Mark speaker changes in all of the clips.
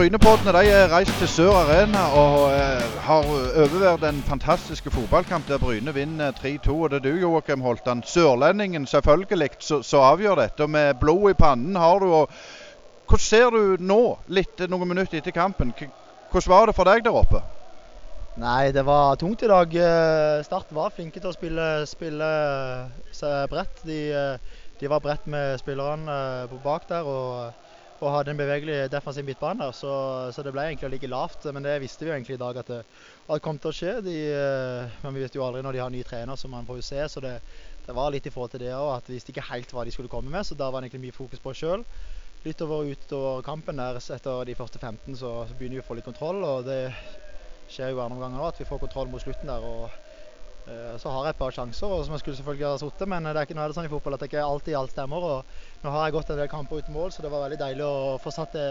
Speaker 1: Brynepoddene de er reist til Sør Arena og eh, har overvært en fantastisk fotballkamp der Bryne vinner 3-2. Og det er du, Joakim Holtan, sørlendingen selvfølgelig, som avgjør dette. Med blod i pannen har du. og Hvordan ser du nå, litt noen minutter etter kampen? Hvordan var det for deg der oppe?
Speaker 2: Nei, det var tungt i dag. Eh, Start var flinke til å spille, spille seg bredt. De, eh, de var bredt med spillerne bak der. og og hadde en bevegelig defensiv midtbane. Så, så, det ble egentlig å ligge lavt. Men det visste vi egentlig i dag at det, at det kom til å skje. De, eh, men vi vet jo aldri når de har ny trener, så man får jo se. Så det, det var litt i forhold til det òg, at vi visste ikke helt hva de skulle komme med. Så da var det egentlig mye fokus på oss sjøl. Litt over utover kampen der etter de første 15 så, begynner vi å få litt kontroll. Og det skjer jo andre ganger òg, at vi får kontroll mot slutten der. og så har jeg et par sjanser som jeg skulle selvfølgelig ha sittet, men det er ikke, nå er det sånn i fotball at det ikke alltid alt stemmer. og Nå har jeg gått en del kamper uten mål, så det var veldig deilig å få satt det,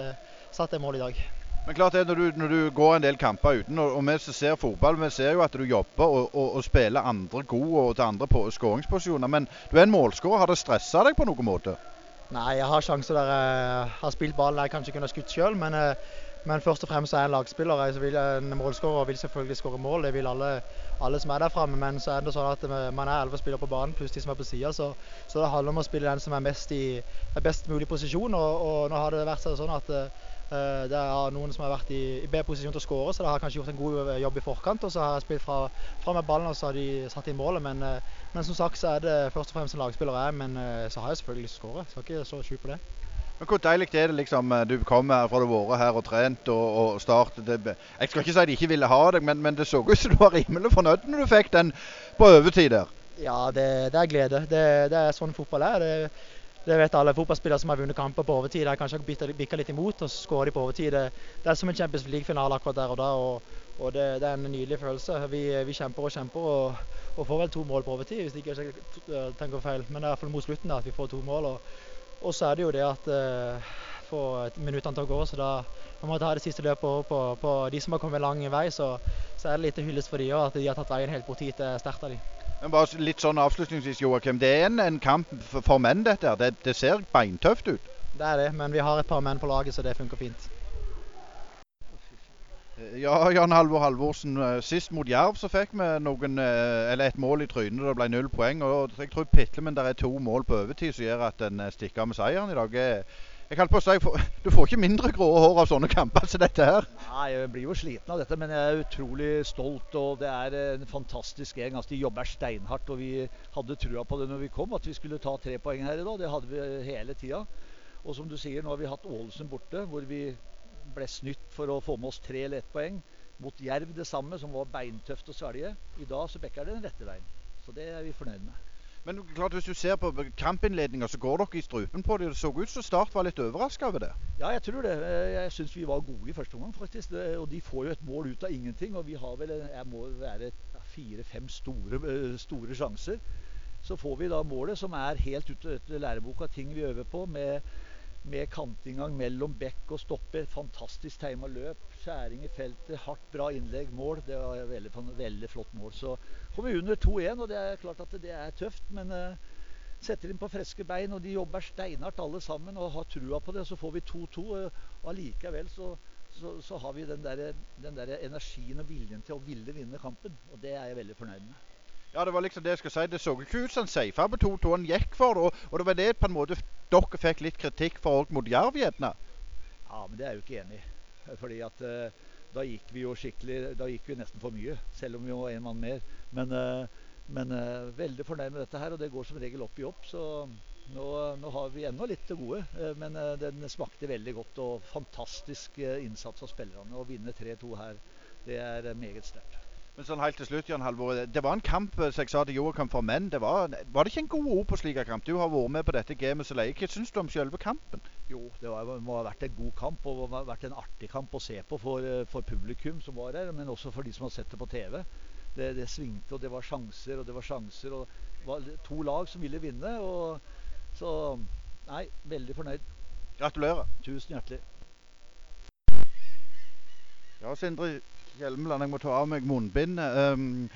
Speaker 2: satt det målet i dag.
Speaker 1: Men klart det, når du, når du, går en del kamper uten, og, og vi som ser fotball, vi ser jo at du jobber og, og, og spiller andre gode og til andre skåringsposisjoner. Men du er en målskårer. Har det stressa deg på noen måte?
Speaker 2: Nei, jeg har sjanser der jeg har spilt ballen jeg kanskje kunne skutt sjøl. Men eh, men først og fremst er jeg en lagspiller. Jeg vil, en målskårer vil selvfølgelig skåre mål. Det vil alle, alle, som er der framme. Men så er det sånn at man er elleve spillere på banen pluss de som er på sida. Så, så, det handler om å spille den som er i er best mulig posisjon. Og, og, nå har det vært sånn at uh, det er noen som har vært i, i bedre posisjon til å skåre, så de har kanskje gjort en god jobb i forkant. Og så har jeg spilt fra, fra med ballen, og så har de satt inn målet. Men, uh, men, som sagt så er det først og fremst en lagspiller jeg er. Men uh, så har jeg selvfølgelig lyst til å skåre. Skal ikke så skjul på det.
Speaker 1: Men Hvor deilig er det liksom Du du kommer fra du har vært her og trent og, og startet det. Jeg skal ikke si de ikke ville ha deg, men, men det så ut som du var rimelig fornøyd når du fikk den på overtid der.
Speaker 2: Ja, det, det er glede. Det, det, er sånn fotball er. Det, det vet alle fotballspillere som har vunnet kamper på overtid. De kanskje har bikka litt imot, og så skårer de på overtid. Det, det er som en Champions League-finale akkurat der og da. og, og det, er en nydelig følelse. Vi, vi kjemper og kjemper og, og, får vel to mål på overtid, hvis ikke jeg tenker feil. Men det er iallfall mot slutten da, at vi får to mål. og og så er det jo det at uh, får minuttene til å gå, så da man må ta det siste løpet på, på, på, de som har kommet lang vei. Så, så er det litt hyllest for de òg, at de har tatt veien helt bort hit. til sterkt av de.
Speaker 1: Men bare litt sånn avslutningsvis, Joakim. Det er en, en kamp for, for, menn, dette. Det, det ser beintøft ut.
Speaker 2: Det er det, men vi har et par menn på laget, så det funker fint.
Speaker 1: Ja, Jan Halvor Halvorsen. Eh, sist mot Jerv så fikk vi noen, eh, eller et mål i trynet. Det ble null poeng. og Jeg tror pitle, men det er to mål på overtid som gjør at en eh, stikker av med seieren i dag. Jeg kan på å si, Du får ikke mindre grå hår av sånne kamper som dette her.
Speaker 3: Nei, Jeg blir jo sliten av dette, men jeg er utrolig stolt. og Det er en fantastisk gjeng. Altså, de jobber steinhardt. og Vi hadde trua på det når vi kom, at vi skulle ta tre poeng her i dag. Det hadde vi hele tida. Og som du sier, nå har vi hatt Ålesund borte, hvor vi ble snytt for å få med oss tre eller ett poeng. Mot Jerv det samme, som var beintøft å svelge. I dag så bekker det den rette veien. Så det er vi fornøyd med.
Speaker 1: Men klart hvis du ser på kampinnledninga, så går dere i strupen på det. Det så ut som Start var litt overraska over det?
Speaker 3: Ja, jeg tror det. Eh, jeg syns vi var gode i første omgang, faktisk. Og de får jo et mål ut av ingenting. Og vi har vel jeg må være fire-fem store, eh, store sjanser. Så får vi da målet, som er helt ute etter læreboka, ting vi øver på. med med kantinngang mellom bekk og stopper. Fantastisk tegna løp. Skjæring i feltet. Hardt, bra innlegg. Mål. Det var et veldig, veldig flott mål. Så kom vi under 2-1, og det er klart at det er tøft. Men uh, setter inn på friske bein, og de jobber steinhardt alle sammen og har trua på det. Så får vi 2-2, og allikevel så, så, så, har vi den der, der energien og viljen til å ville vinne kampen. Og det er jeg veldig fornøyd med.
Speaker 1: Ja, det var liksom det jeg skulle si. Det så ikke ut som han safa på 2-2. Han gikk for det. Og, det var det på en måte dere fikk litt kritikk for òg mot Jerv gjerne.
Speaker 3: Ja, men det er jeg jo ikke enig i. Fordi at uh, da gikk vi jo skikkelig Da gikk vi nesten for mye. Selv om vi var en mann mer. Men, uh, men uh, veldig fornøyd med dette her. Og det går som regel opp i opp. Så nå, nå har vi ennå litt til gode. men den smakte veldig godt. Og fantastisk innsats av spillerne. Å vinne 3-2 her, det er meget sterkt.
Speaker 1: Men sånn helt til slutt, Jan Halvor. Det var en kamp eh, som jeg sa til Joakim for menn. Det var, var, det ikke en god ord på slik kamp? Du har vært med på dette gamet så lenge. Hva syns du om selve kampen?
Speaker 3: Jo, det var, må ha vært en god kamp og må ha vært en artig kamp å se på for, eh, for publikum som var her, men også for de som har sett det på TV. Det, det, svingte, og det var sjanser og det var sjanser. og det var To lag som ville vinne. og Så nei, veldig fornøyd.
Speaker 1: Gratulerer.
Speaker 3: Tusen hjertelig.
Speaker 1: Ja, Sindre Hjelmeland, jeg må ta av meg munnbindet. Um,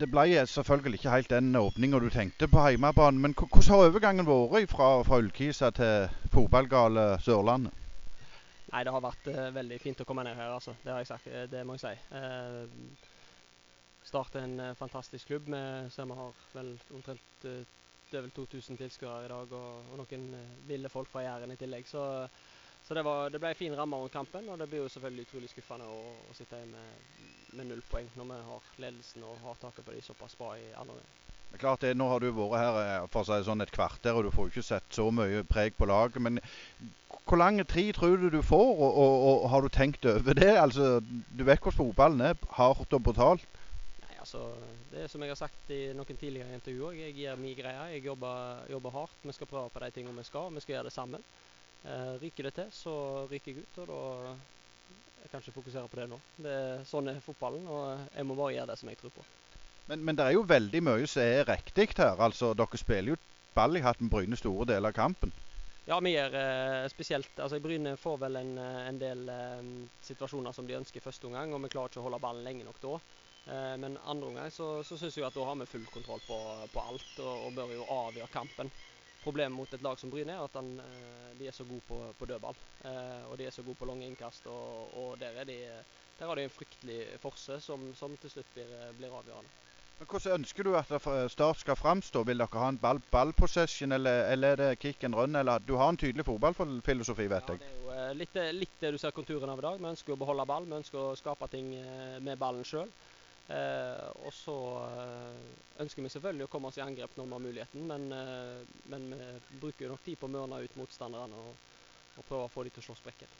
Speaker 1: det ble selvfølgelig ikke helt den åpninga du tenkte på hjemmebane. Men hvordan har overgangen vært fra, fra Ullkisa til fotballgale Sørlandet?
Speaker 4: Nei, det har vært uh, veldig fint å komme ned her, altså. Det har jeg sagt. Det må jeg si. Uh, Start er en uh, fantastisk klubb. Vi ser vi har vel omtrent uh, det er vel 2000 tilskuere i dag, og, og noen ville folk fra Jæren i tillegg. Så, så det, var, det, ble en fin ramme rundt kampen, og det blir jo selvfølgelig utrolig skuffende å, å sitte igjen med, med, null poeng når vi har ledelsen og har taket på de såpass bra i andre omgang.
Speaker 1: Det er klart det, Nå har du vært her for seg sånn et kvarter, og du får ikke sett så mye preg på laget. Men hvor lang tri tror du du får, og, og, og har du tenkt over det? Altså, Du vet hvordan fotballen er, hardt og brutalt.
Speaker 4: Nei, altså, Det er som jeg har sagt i noen tidligere intervjuer, jeg gir min greie. Jeg jobber, jobber, hardt. Vi skal prøve på de tingene vi skal, vi skal gjøre det sammen. Eh, ryker det til, så ryker jeg ut. og da jeg kan ikke fokusere på det nå. Det, sånn er fotballen, og jeg må bare gjøre det som jeg tror på.
Speaker 1: Men, men, det er jo veldig mye som er riktig her. Altså, Dere spiller jo ball i hatten Bryne store deler av kampen.
Speaker 4: Ja, vi gjør eh, spesielt altså Bryne får vel en, eh, en del eh, situasjoner som de ønsker i første omgang, og vi klarer ikke å holde ballen lenge nok da. Eh, men andre omgang så, så syns jeg at da har vi full kontroll på, på alt og, og, bør jo avgjøre kampen. Problemet mot et lag som Bryne er at han, eh, de er så gode på, på dødball. Eh, og de er så gode på lange innkast, og, og der, de, der, har de en fryktelig forse som, som til slutt blir, blir avgjørende.
Speaker 1: Men Hvordan ønsker du at Start skal framstå? Vil dere ha en ball, ballpossession, eller, eller, er det kick and run? Eller, du har en tydelig fotballfilosofi, vet jeg.
Speaker 4: Ja, det er jo eh, litt, litt, det du ser konturene av i dag. Vi ønsker å beholde ball, vi ønsker å skape ting eh, med ballen sjøl. Eh, og så eh, ønsker vi selvfølgelig å komme oss i angrep når vi har muligheten, men, eh, men vi bruker nok tid på å mørne ut motstanderne og, og prøve å få dem til å slå sprekker.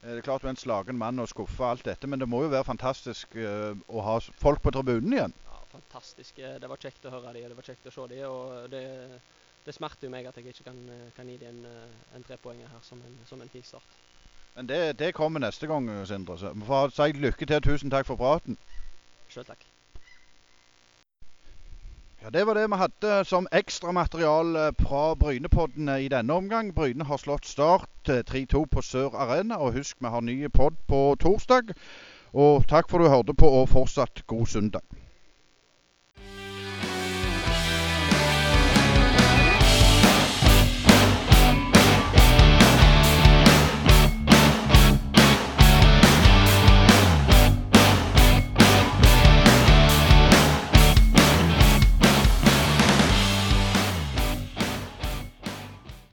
Speaker 1: Det er klart du er en slagen mann og skuffa alt dette, men det må jo være fantastisk å ha folk på tribunen igjen?
Speaker 4: Ja, fantastisk. Det var kjekt å høre dem, det var kjekt å se dem. Og det, det smerter jo meg at jeg ikke kan, kan gi dem en, en trepoenger her som en, som en fin start.
Speaker 1: Men det, det, kommer neste gang, Sindre. Så si lykke til. og Tusen takk for praten.
Speaker 4: Selv takk.
Speaker 1: Ja, Det var det vi hadde som ekstramateriale fra Brynepodden i denne omgang. Bryne har slått Start 3-2 på Sør Arena. Og husk, vi har ny pod på torsdag. Og takk for du hørte på, og fortsatt god søndag.